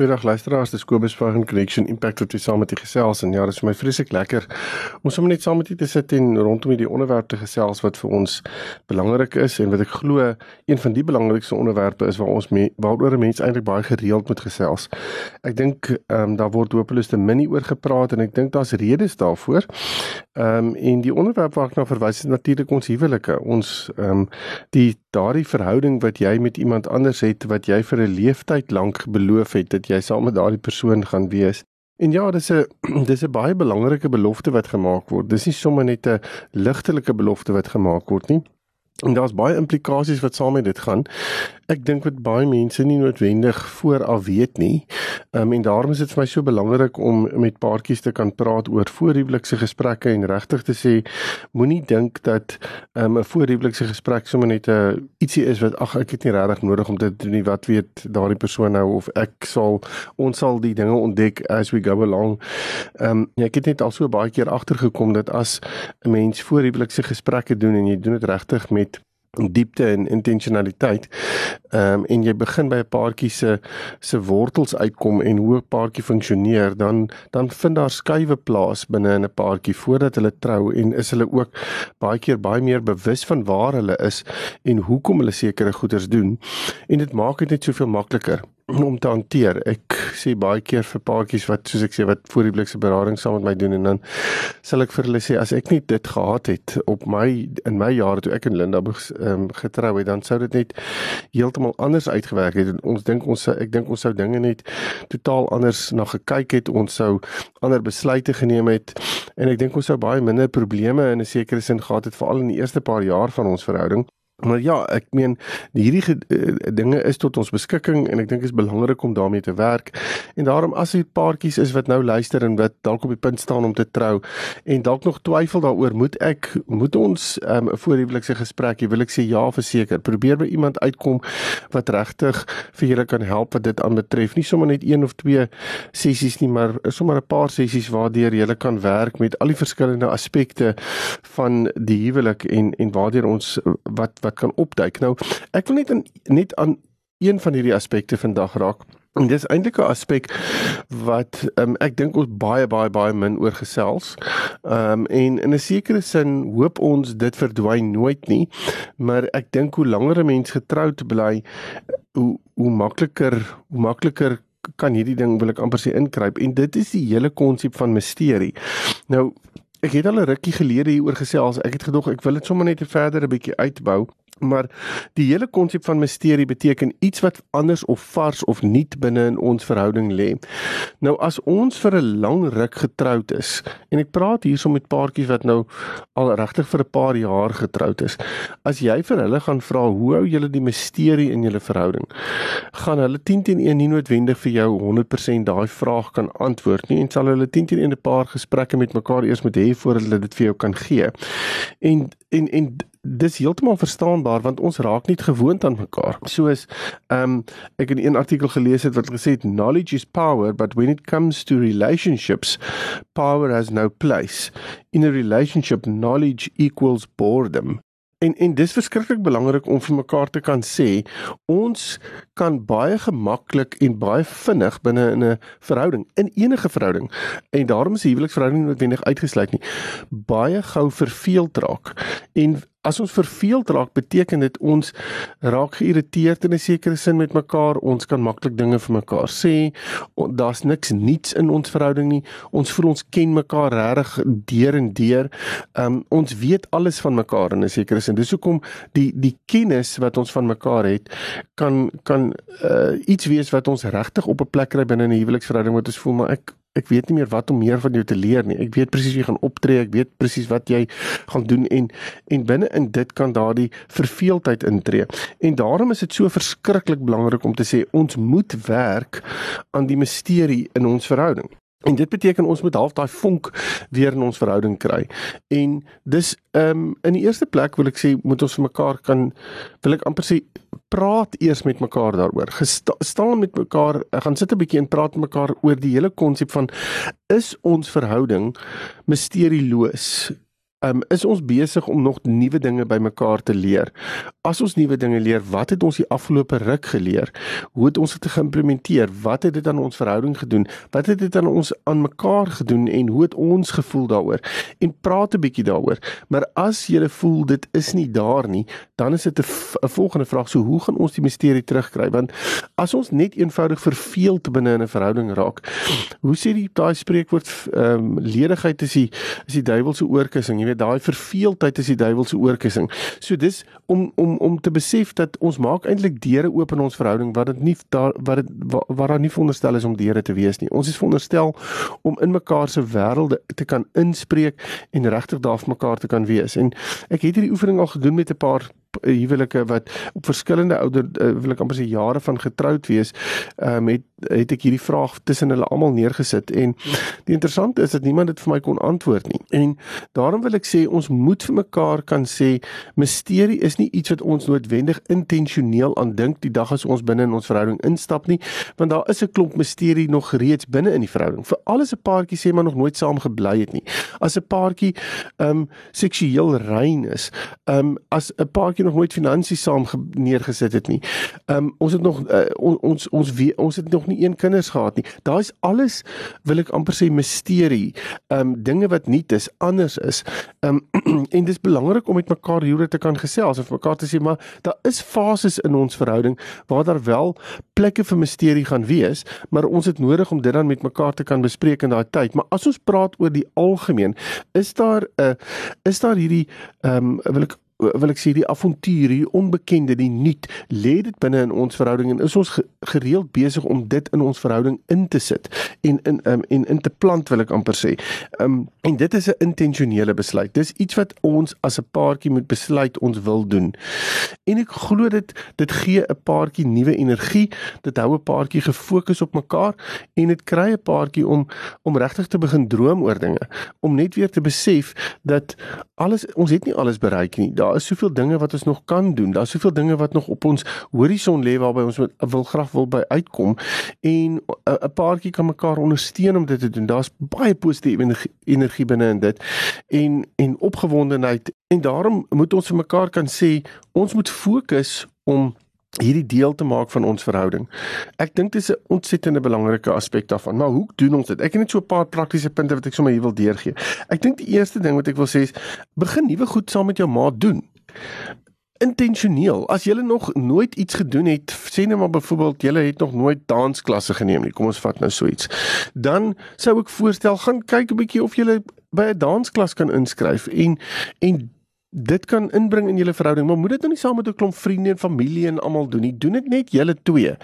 Goeiedag luisteraars, dis Kobus van Connection Impact wat weer saam met u gesels en ja, dit is vir my vreeslik lekker om sommer net saam met u te sit en rondom hierdie onderwerp te gesels wat vir ons belangrik is en wat ek glo een van die belangrikste onderwerpe is waar ons mee, waaroor mense eintlik baie gereeld moet gesels. Ek dink ehm um, daar word hopeloos te min oor gepraat en ek dink daar's redes daarvoor. Ehm um, en die onderwerp waar ek nou verwys is natuurlik ons huwelike. Ons ehm um, die daardie verhouding wat jy met iemand anders het wat jy vir 'n leeftyd lank beloof het dat jy saam met daardie persoon gaan wees. En ja, dis 'n dis 'n baie belangrike belofte wat gemaak word. Dis nie sommer net 'n ligtelike belofte wat gemaak word nie. En daar's baie implikasies wat saam met dit gaan. Ek dink wat baie mense nie noodwendig vooraf weet nie. Um, en daarom is dit vir my so belangrik om met paartjies te kan praat oor voorhuwelikse gesprekke en regtig te sê moenie dink dat ehm, 'n um, voorhuwelikse gesprek sommer net 'n uh, ietsie is wat ag ek het nie regtig nodig om dit te doen nie. Wat weet daardie persoon nou of ek sal ons sal die dinge ontdek as we go along. Ehm um, ek het net al so baie keer agtergekom dat as 'n mens voorhuwelikse gesprekke doen en jy doen dit regtig met diepte en intentionaliteit. Ehm um, en jy begin by 'n paartjie se se wortels uitkom en hoe 'n paartjie funksioneer, dan dan vind daar skuwe plaas binne in 'n paartjie voordat hulle trou en is hulle ook baie keer baie meer bewus van waar hulle is en hoekom hulle sekere goeders doen. En dit maak dit net soveel makliker om te hanteer. Ek sê baie keer vir paartjies wat soos ek sê wat voor die blikse berading saam met my doen en dan sal ek vir hulle sê as ek nie dit gehad het op my in my jare toe ek en Linda um, getrou het, dan sou dit net heeltemal anders uitgewerk het. En ons dink ons ek dink ons sou dinge net totaal anders na gekyk het. Ons sou ander besluite geneem het en ek dink ons sou baie minder probleme in 'n sekere sin gehad het veral in die eerste paar jaar van ons verhouding. Maar ja, ek meen hierdie uh, dinge is tot ons beskikking en ek dink is belangrik om daarmee te werk. En daarom as jy paartjies is wat nou luister en wat dalk op die punt staan om te trou en dalk nog twyfel daaroor, moet ek moet ons ehm, 'n um, voorhuwelikse gesprek, jy wil ek sê ja verseker. Probeer by iemand uitkom wat regtig vir julle kan help wat dit aanbetref. Nie sommer net een of twee sessies nie, maar sommer 'n paar sessies waardeur jy kan werk met al die verskillende aspekte van die huwelik en en waardeur ons wat, wat wat kan opduik. Nou, ek wil net aan net aan een van hierdie aspekte vandag raak. En dis eintlik 'n aspek wat um, ek dink ons baie baie baie min oor gesels. Ehm um, en in 'n sekere sin hoop ons dit verdwyn nooit nie, maar ek dink hoe langer 'n mens getroud bly, hoe hoe makliker hoe makliker kan hierdie ding wil ek amper sê inkruip en dit is die hele konsep van misterie. Nou Ek het al 'n rukkie gelede hieroor gesels. Ek het gedog ek wil dit sommer net verder 'n bietjie uitbou. Maar die hele konsep van misterie beteken iets wat anders of vars of nuut binne in ons verhouding lê. Nou as ons vir 'n lang ruk getroud is en ek praat hierso met paartjies wat nou al regtig vir 'n paar jaar getroud is. As jy vir hulle gaan vra hoe hou julle die misterie in julle verhouding, gaan hulle 10 teen 1 nie noodwendig vir jou 100% daai vraag kan antwoord nie en sal hulle 10 teen 1 'n paar gesprekke met mekaar eers moet hê voordat hulle dit vir jou kan gee. En en en dis heeltemal verstaanbaar want ons raak nie gewoond aan mekaar. Soos ehm um, ek in 'n artikel gelees het wat gesê het knowledge is power but when it comes to relationships power has no place. In a relationship knowledge equals boredom. En en dis verskriklik belangrik om vir mekaar te kan sê ons kan baie gemaklik en baie vinnig binne in 'n verhouding, in enige verhouding. En daarom is huweliksverhouding noodwendig uitgesluit nie. Baie gou verveeld raak. En As ons verveeld raak, beteken dit ons raak geïrriteerd in 'n sekere sin met mekaar. Ons kan maklik dinge vir mekaar sê. Daar's niks nuuts in ons verhouding nie. Ons voel ons ken mekaar regtig deur en deur. Um ons weet alles van mekaar in 'n sekere sin. Dis hoekom die die kennis wat ons van mekaar het kan kan uh, iets wees wat ons regtig op 'n plek kry binne 'n huweliksverhouding wat ons voel maar ek ek weet nie meer wat om meer van jou te leer nie. Ek weet presies wie gaan optree, ek weet presies wat jy gaan doen en en binne in dit kan daardie verveeldheid intree. En daarom is dit so verskriklik belangrik om te sê ons moet werk aan die misterie in ons verhouding. En dit beteken ons moet half daai vonk weer in ons verhouding kry. En dis ehm um, in die eerste plek wil ek sê moet ons vir mekaar kan wil ek amper sê praat eers met mekaar daaroor. Gesta staan met mekaar, gaan sit 'n bietjie en praat met mekaar oor die hele konsep van is ons verhouding misterieloos? Um, is ons besig om nog nuwe dinge bymekaar te leer. As ons nuwe dinge leer, wat het ons die afgelope ruk geleer? Hoe het ons dit geïmplementeer? Wat het dit aan ons verhouding gedoen? Wat het dit aan ons aan mekaar gedoen en hoe het ons gevoel daaroor? En praat 'n bietjie daaroor. Maar as jy voel dit is nie daar nie, dan is dit 'n volgende vraag, so hoe gaan ons die misterie terugkry? Want as ons net eenvoudig verveeld binne in 'n verhouding raak, hoe sê die daai spreekwoord ehm um, ledigheid is die is die duiwel se oorkussing, jy weet daai verveeldheid is die duiwel se oorkussing. So dis om om om te besef dat ons maak eintlik deure oop in ons verhouding wat dit nie daar wat dit waar daar nie veronderstel is om deure te wees nie. Ons is veronderstel om in mekaar se wêrelde te kan inspreek en regtig daar vir mekaar te kan wees. En ek het hierdie oefening al gedoen met 'n paar huwelike wat op verskillende ouder uh, wil ek amper sê jare van getroud wees, ehm um, het het ek hierdie vraag tussen hulle almal neergesit en die interessante is dat niemand dit vir my kon antwoord nie. En daarom wil ek sê ons moet vir mekaar kan sê misterie is nie iets wat ons noodwendig intentioneel aan dink die dag as ons binne in ons verhouding instap nie, want daar is 'n klomp misterie nog reeds binne in die verhouding. Vir alles 'n paartjie sê maar nog nooit saam gebly het nie. As 'n paartjie ehm um, seksueel rein is, ehm um, as 'n paartjie nog nooit finansies saam neergesit het nie. Ehm um, ons het nog uh, on, ons ons we, ons het nog nie een kinders gehad nie. Daai's alles wil ek amper sê misterie. Ehm um, dinge wat nuut is, anders is. Ehm um, en dis belangrik om met mekaar hieroor te kan gesels of mekaar te sê maar daar is fases in ons verhouding waar daar wel plekke vir misterie gaan wees, maar ons het nodig om dit dan met mekaar te kan bespreek in daai tyd. Maar as ons praat oor die algemeen, is daar 'n uh, is daar hierdie ehm um, wil ek wil ek sê die avontuur, die onbekende, die nuut, lê dit binne in ons verhouding en is ons gereeld besig om dit in ons verhouding in te sit en in um, en in te plant wil ek amper sê. Um en dit is 'n intentionele besluit. Dis iets wat ons as 'n paartjie moet besluit ons wil doen. En ek glo dit dit gee 'n paartjie nuwe energie, dit hou 'n paartjie gefokus op mekaar en dit kry 'n paartjie om om regtig te begin droom oor dinge, om net weer te besef dat alles ons het nie alles bereik nie. Daar is soveel dinge wat ons nog kan doen. Daar's soveel dinge wat nog op ons horison lê waarby ons wil graag wil by uitkom en 'n paartjie kan mekaar ondersteun om dit te doen. Daar's baie positiewe energie, energie binne in dit en en opgewondenheid en daarom moet ons vir mekaar kan sê ons moet fokus om hierdie deel te maak van ons verhouding. Ek dink dis 'n ontsettende belangrike aspek daarvan. Maar hoe doen ons dit? Ek het net so 'n paar praktiese punte wat ek sommer hier wil deurgee. Ek dink die eerste ding wat ek wil sê is begin nuwe goed saam met jou maat doen. Intentioneel. As jy nog nooit iets gedoen het, sê net maar byvoorbeeld jy het nog nooit dansklasse geneem nie. Kom ons vat nou so iets. Dan sou ek voorstel gaan kyk 'n bietjie of jy by 'n dansklas kan inskryf en en dit kan inbring in julle verhouding, maar moet dit nou nie saam met 'n klomp vriende en familie en almal doen nie. Doen dit net julle twee.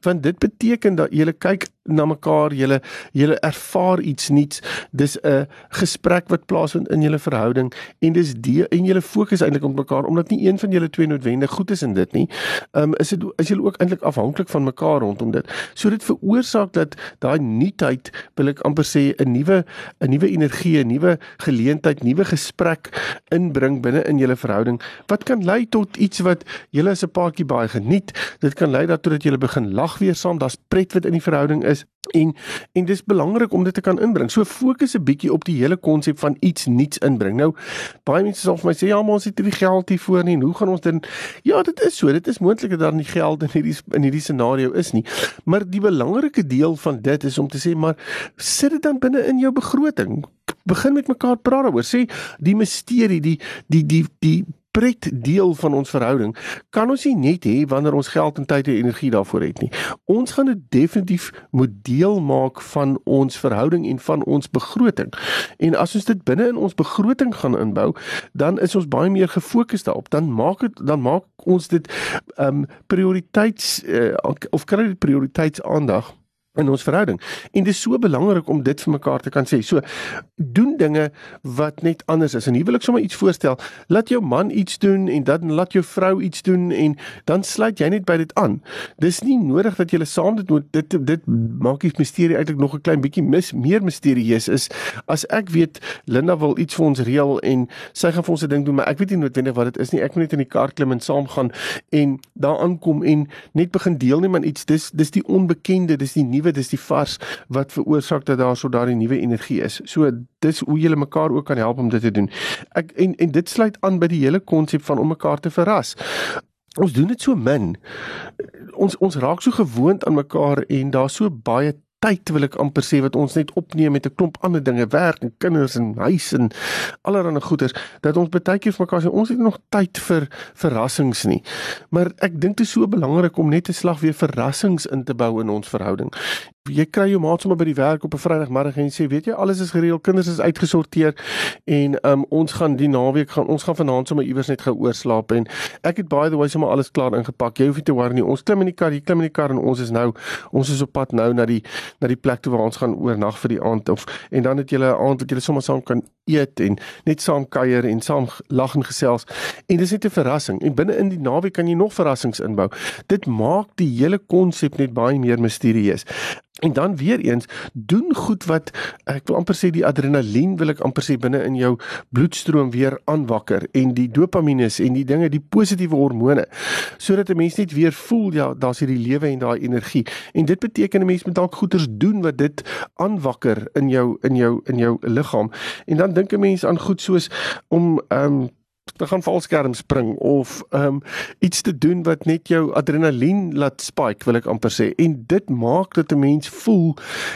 Want dit beteken dat julle kyk na mekaar, julle julle ervaar iets nuuts. Dis 'n gesprek wat plaasvind in julle verhouding en dis die en julle fokus eintlik op mekaar omdat nie een van julle twee noodwendig goed is in dit nie. Ehm um, is dit is julle ook eintlik afhanklik van mekaar rondom dit. So dit veroorsaak dat daai nuutheid, wil ek amper sê, 'n nuwe 'n nuwe energie, 'n nuwe geleentheid, nuwe gesprek inbring binne in julle verhouding wat kan lei tot iets wat julle as 'n paartjie baie geniet. Dit kan lei daartoe dat julle begin lag weer saam. Daar's pret wat in die verhouding is en en dis belangrik om dit te kan inbring. So fokus 'n bietjie op die hele konsep van iets nuuts inbring. Nou baie mense sal vir my sê ja, maar ons het nie die geld hiervoor nie. Hoe gaan ons dit Ja, dit is so. Dit is moontlik dat daar nie geld in hierdie in hierdie scenario is nie. Maar die belangrike deel van dit is om te sê maar sit dit dan binne in jou begroting begin met mekaar praat daaroor. Sê die misterie, die die die die pret deel van ons verhouding kan ons nie net hê wanneer ons geld en tyd en energie daarvoor het nie. Ons gaan dit definitief moet deel maak van ons verhouding en van ons begroting. En as ons dit binne in ons begroting gaan inbou, dan is ons baie meer gefokus daarop. Dan maak dit dan maak ons dit ehm um, prioriteits uh, of kry dit prioriteitsaandag in ons verhouding. En dit is so belangrik om dit vir mekaar te kan sê. So doen dinge wat net anders is. En hier wil ek sommer iets voorstel. Laat jou man iets doen en dan laat jou vrou iets doen en dan sluit jy net by dit aan. Dis nie nodig dat julle saam dit moet dit dit maak die misterie eintlik nog 'n klein bietjie mis meer misterieus is as ek weet Linda wil iets vir ons reël en sy gaan vir ons 'n ding doen, maar ek weet nie noodwendig wat dit is nie. Ek moet net in die kar klim en saam gaan en daar aankom en net begin deelneem aan iets. Dis dis die onbekende, dis die nuwe, dis die vars wat veroorsaak dat daar so daardie nuwe energie is. So dis hoe jy mekaar ook kan help om dit te doen. Ek en en dit sluit aan by die hele konsep van om mekaar te verras. Ons doen dit so min. Ons ons raak so gewoond aan mekaar en daar's so baie tyd wil ek amper sê wat ons net opneem met 'n klomp ander dinge, werk en kinders en huis en allerlei goeders dat ons baie keer vir mekaar sê ons het nog tyd vir verrassings nie. Maar ek dink dit is so belangrik om net 'n slag weer verrassings in te bou in ons verhouding. Jy kry jou maat sommer by die werk op 'n Vrydagmiddag en sê, weet jy, alles is gereël, kinders is uitgesorteer en um, ons gaan die naweek gaan ons gaan vanaand sommer iewers net gou oorslaap en ek het by the way sommer alles klaar ingepak. Jy hoef nie te worry nie. Ons klim in die kar, jy klim in die kar en ons is nou ons is op pad nou na die na die plek toe waar ons gaan oornag vir die aand of en dan het julle 'n aand wat julle sommer saam kan eet en net saam kuier en saam lag en gesels. En dis net 'n verrassing. En binne in die naweek kan jy nog verrassings inbou. Dit maak die hele konsep net baie meer misterieus. En dan weer eens, doen goed wat ek wil amper sê die adrenalien wil ek amper sê binne in jou bloedstroom weer aanwakker en die dopamien en die dinge, die positiewe hormone sodat 'n mens net weer voel ja, daar's hierdie lewe en daai energie. En dit beteken 'n mens moet dalk goeders doen wat dit aanwakker in jou in jou in jou liggaam. En dan dink 'n mens aan goed soos om ehm um, te gaan valskerm spring of um iets te doen wat net jou adrenalien laat spike wil ek amper sê. En dit maak dat 'n mens voel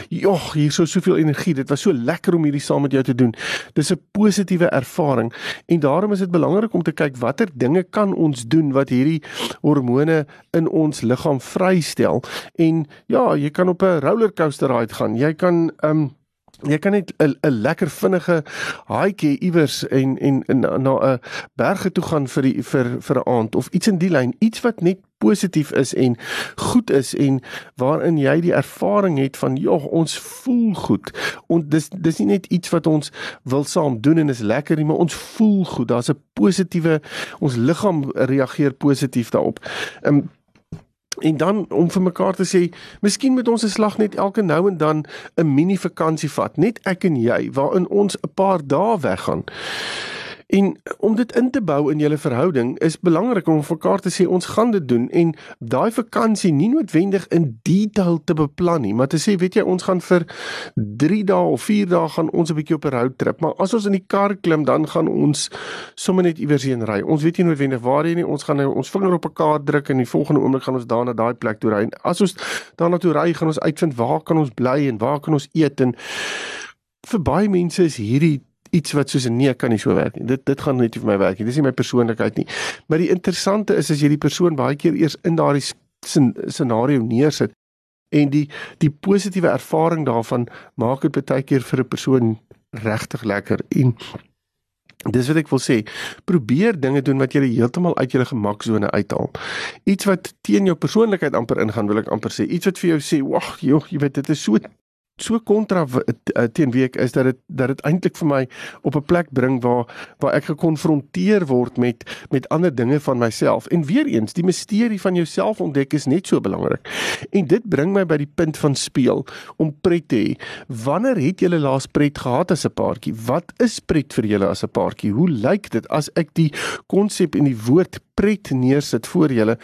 jogg hier so soveel energie. Dit was so lekker om hierdie saam met jou te doen. Dis 'n positiewe ervaring en daarom is dit belangrik om te kyk watter dinge kan ons doen wat hierdie hormone in ons liggaam vrystel. En ja jy kan op 'n rollercoaster ride gaan. Jy kan um Jy kan net 'n 'n lekker vinnige haaitjie iewers en en na 'n berge toe gaan vir die vir vir 'n aand of iets in die lyn, iets wat net positief is en goed is en waarin jy die ervaring het van jog ons voel goed. Ons dis dis nie net iets wat ons wil saam doen en is lekker nie, maar ons voel goed. Daar's 'n positiewe ons liggaam reageer positief daarop. Ehm um, En dan om vir mekaar te sê, miskien moet ons 'n slag net elke nou en dan 'n mini vakansie vat, net ek en jy, waarin ons 'n paar dae weggaan. En om dit in te bou in julle verhouding is belangrik om vir mekaar te sê ons gaan dit doen en daai vakansie nie noodwendig in detail te beplan nie, maar te sê weet jy ons gaan vir 3 dae of 4 dae gaan ons 'n bietjie op 'n road trip, maar as ons in die kar klim dan gaan ons sommer net iewers heen ry. Ons weet nie noodwendig waarheen nie. Ons gaan nou ons vinger op 'n kaart druk en die volgende oomblik gaan ons daar na daai plek toe ry. En as ons daarna toe ry, gaan ons uitvind waar kan ons bly en waar kan ons eet en vir baie mense is hierdie iets wat soos 'n nee kan nie so werk nie. Dit dit gaan net nie vir my werk nie. Dis nie my persoonlikheid nie. Maar die interessante is as jy die persoon baie keer eers in daardie scenario neersit en die die positiewe ervaring daarvan maak dit baie keer vir 'n persoon regtig lekker en Dis wat ek wil sê. Probeer dinge doen wat jy heeltemal uit jou gemaksone uithaal. Iets wat teen jou persoonlikheid amper ingaan, wil ek amper sê. Iets wat vir jou sê, "Wag, joh, jy weet dit is so so kontra eh, teen wie ek is dat dit dat dit eintlik vir my op 'n plek bring waar waar ek gekonfronteer word met met ander dinge van myself. En weer eens die misterie van jouself ontdek is net so belangrik en dit bring my by die punt van speel om pret te hê. Wanneer het julle laas pret gehad as 'n paartjie? Wat is pret vir julle as 'n paartjie? Hoe lyk dit? As ek die konsep en die woord pret neersit voor julle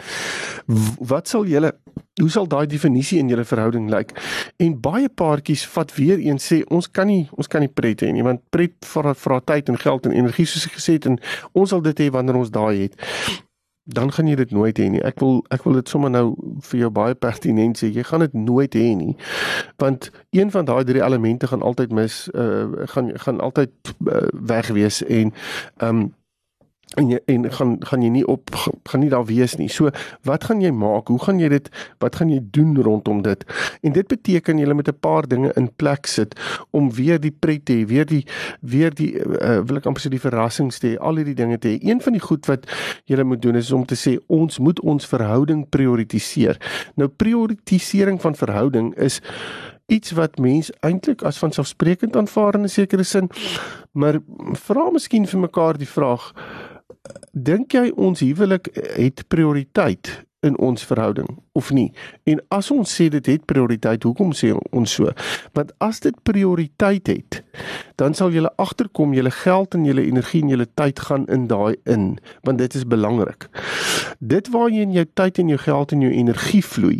wat sal julle hoe sal daai definisie in julle verhouding lyk en baie paartjies vat weer een sê ons kan nie ons kan nie pret hê nie want pret vir vir tyd en geld en energie soos ek gesê het en ons sal dit hê wanneer ons daai het dan gaan jy dit nooit hê nie. Ek wil ek wil dit sommer nou vir jou baie pertinent sê. Jy gaan dit nooit hê nie. Want een van daai drie elemente gaan altyd mis uh gaan gaan altyd uh, weg wees en ehm um, en jy, en gaan gaan jy nie op gaan nie daar wees nie. So wat gaan jy maak? Hoe gaan jy dit wat gaan jy doen rondom dit? En dit beteken jy moet 'n paar dinge in plek sit om weer die pret te hê, weer die weer die uh, wil ek amper sê die verrassings te hê, al hierdie dinge te hê. Een van die goed wat jy moet doen is om te sê ons moet ons verhouding prioritiseer. Nou prioritisering van verhouding is iets wat mens eintlik as vanselfsprekend aanvaar in 'n sekere sin. Maar vra miskien vir mekaar die vraag dink jy ons huwelik het prioriteit in ons verhouding of nie? En as ons sê dit het prioriteit, hoekom sê ons so? Want as dit prioriteit het, dan sal jy agterkom jy geld en jy energie en jy tyd gaan in daai in, want dit is belangrik. Dit waar jy in jou tyd en jou geld en jou energie vloei,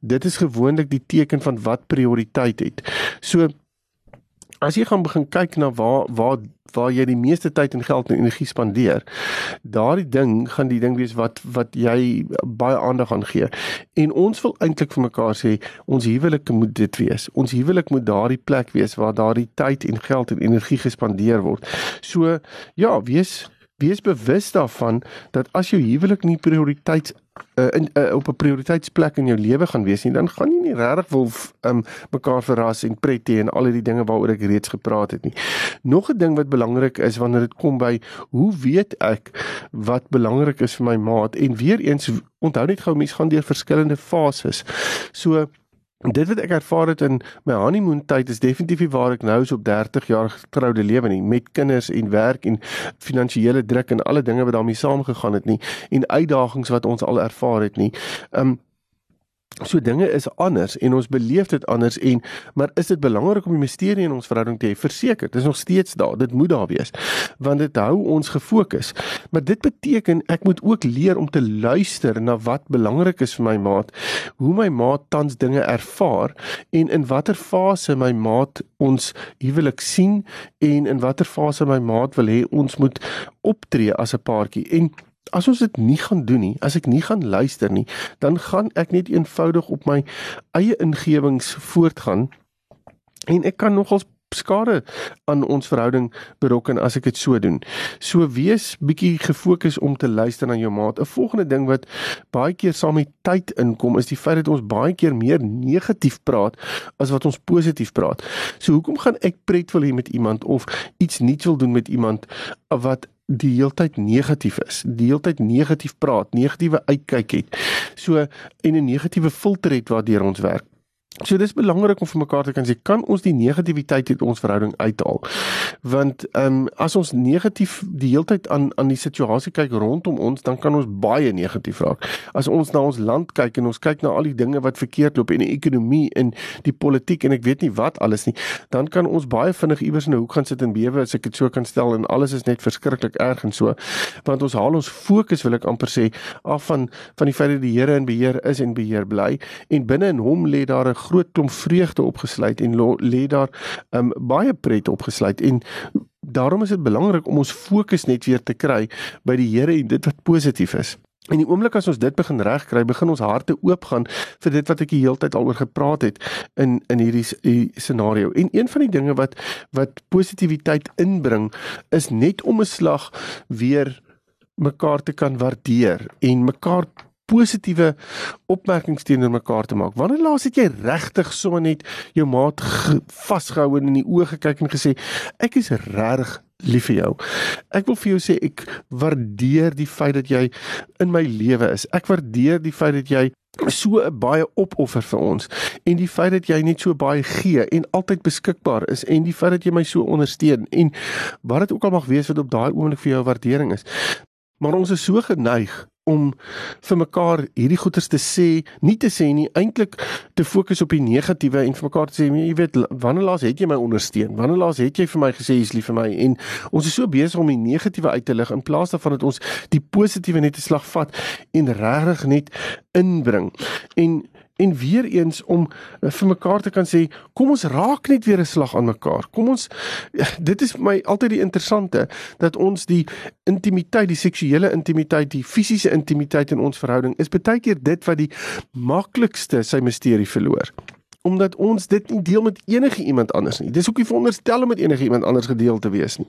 dit is gewoonlik die teken van wat prioriteit het. So as jy gaan begin kyk na waar waar waar jy die meeste tyd en geld en energie spandeer, daardie ding gaan die ding wees wat wat jy baie aandag aan gee. En ons wil eintlik vir mekaar sê ons huwelik moet dit wees. Ons huwelik moet daardie plek wees waar daardie tyd en geld en energie gespandeer word. So ja, wees wees bewus daarvan dat as jou huwelik nie prioriteit uh, in uh, op 'n prioriteitsplek in jou lewe gaan wees nie, dan gaan jy nie regtig wil um, mekaar verras en pret hê en al die dinge waaroor ek reeds gepraat het nie. Nog 'n ding wat belangrik is wanneer dit kom by hoe weet ek wat belangrik is vir my maat en weer eens onthou net gou mense gaan deur verskillende fases. So Dit wat ek ervaar het in my honeymoon tyd is definitief nie waar ek nou is op 30 jaar getroude lewe nie met kinders en werk en finansiële druk en alle dinge wat daarmee saamgegaan het nie en uitdagings wat ons al ervaar het nie. Um So dinge is anders en ons beleef dit anders en maar is dit belangrik om die misterie in ons verhouding te hê? Verseker, dit is nog steeds daar. Dit moet daar wees. Want dit hou ons gefokus. Maar dit beteken ek moet ook leer om te luister na wat belangrik is vir my maat, hoe my maat tans dinge ervaar en in watter fase my maat ons huwelik sien en in watter fase my maat wil hê ons moet optree as 'n paartjie. En as ons dit nie gaan doen nie, as ek nie gaan luister nie, dan gaan ek net eenvoudig op my eie ingewings voortgaan en ek kan nogals skade aan ons verhouding berokken as ek dit so doen. So wees bietjie gefokus om te luister na jou maat. 'n Volgende ding wat baie keer saam met tyd inkom is die feit dat ons baie keer meer negatief praat as wat ons positief praat. So hoekom gaan ek pret wil hê met iemand of iets nuuts wil doen met iemand wat die heeltyd negatief is, die heeltyd negatief praat, negatiewe uitkyk het. So en 'n negatiewe filter het waardeur ons werk. So dis belangrik om vir mekaar te kan sê kan ons die negativiteit uit ons verhouding uithaal. Want ehm um, as ons negatief die heeltyd aan aan die situasie kyk rondom ons, dan kan ons baie negatief raak. As ons na ons land kyk en ons kyk na al die dinge wat verkeerd loop in die ekonomie en die politiek en ek weet nie wat alles nie, dan kan ons baie vinnig iewers in 'n hoek gaan sit en bewe as ek dit so kan stel en alles is net verskriklik erg en so. Want ons haal ons fokus wil ek amper sê af van van die feit dat die Here in beheer is en beheer bly en binne in hom lê daar 'n groot klomp vreugde opgesluit en lê daar um, baie pret opgesluit en daarom is dit belangrik om ons fokus net weer te kry by die Here en dit wat positief is. En die oomblik as ons dit begin regkry, begin ons harte oopgaan vir dit wat ek die hele tyd al oor gepraat het in in hierdie, scenario. En een van die dinge wat wat positiwiteit inbring is net om 'n slag weer mekaar te kan waardeer en mekaar positiewe opmerkings teenoor mekaar te maak. Wanneer laas het jy regtig sommer net jou maat vasgehou en in die oë gekyk en gesê ek is regtig lief vir jou. Ek wil vir jou sê ek waardeer die feit dat jy in my lewe is. Ek waardeer die feit dat jy so baie opoffer vir ons en die feit dat jy net so baie gee en altyd beskikbaar is en die feit dat jy my so ondersteun en wat dit ook al mag wees wat op daai oomblik vir jou waardering is. Maar ons is so geneig om vir mekaar hierdie goeters te sê, nie te sê nie, eintlik te fokus op die negatiewe en vir mekaar te sê, jy weet, wanneer laas het jy my ondersteun? Wanneer laas het jy vir my gesê jy's lief vir my? En ons is so besig om die negatiewe uit te lig in plaas daarvan dat ons die positiewe net te slag vat en regtig net inbring. En en weer eens om uh, vir mekaar te kan sê kom ons raak net weer 'n slag aan mekaar. Kom ons dit is vir my altyd die interessante dat ons die intimiteit, die seksuele intimiteit, die fisiese intimiteit in ons verhouding is baie keer dit wat die maklikste sy misterie verloor. Omdat ons dit nie deel met enige iemand anders nie. Dis ook nie veronderstel om met enige iemand anders gedeel te wees nie.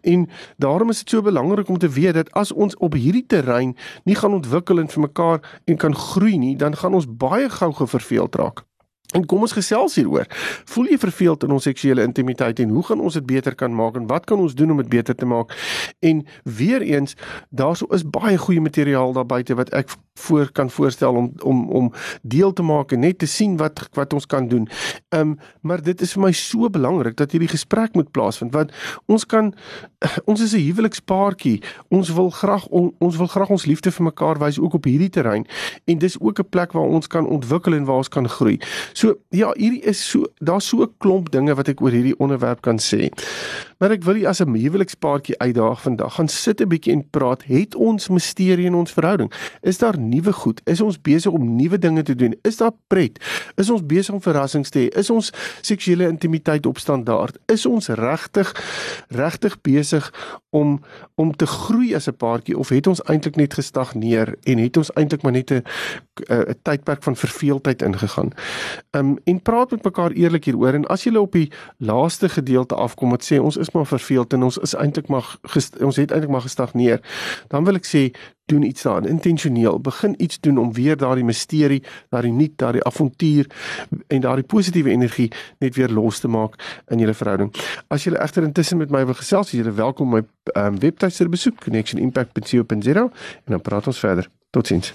En daarom is dit so belangrik om te weet dat as ons op hierdie terrein nie gaan ontwikkel en vir mekaar en kan groei nie, dan gaan ons baie gou geverveeld raak. En kom ons gesels hieroor. Voel jy verveeld in ons seksuele intimiteit en hoe gaan ons dit beter kan maak en wat kan ons doen om dit beter te maak? En weer eens, daarso is baie goeie materiaal daar buite wat ek voor kan voorstel om om om deel te maak en net te sien wat wat ons kan doen. Ehm um, maar dit is vir my so belangrik dat hierdie gesprek moet plaasvind want ons kan ons is 'n huwelikspaartjie. Ons wil graag on, ons wil graag ons liefde vir mekaar wys ook op hierdie terrein en dis ook 'n plek waar ons kan ontwikkel en waar ons kan groei. So ja, hierdie is so daar's so 'n klomp dinge wat ek oor hierdie onderwerp kan sê. Maar ek wil jy as 'n huwelikspaartjie uitdaag vandag. Gaan sit 'n bietjie en praat. Het ons misterie in ons verhouding? Is daar nuwe goed? Is ons besig om nuwe dinge te doen? Is daar pret? Is ons besig om verrassings te hê? Is ons seksuele intimiteit op standaard? Is ons regtig regtig besig om om te groei as 'n paartjie of het ons eintlik net gestagneer en het ons eintlik maar net 'n 'n tydperk van verveeldheid ingegaan? Um en praat met mekaar eerlik hieroor en as jy op die laaste gedeelte afkom wat sê ons is maar verveeld en ons is eintlik maar ons het eintlik maar gestagneer, dan wil ek sê doen iets daaraan intentioneel. Begin iets doen om weer daardie misterie daardie nuut daardie avontuur en daardie positiewe energie net weer los te maak in julle verhouding. As julle egter intussen met my wil gesels is julle welkom my um, webtuiste te besoek connectionimpact.co.za en dan praat ons verder. Totsiens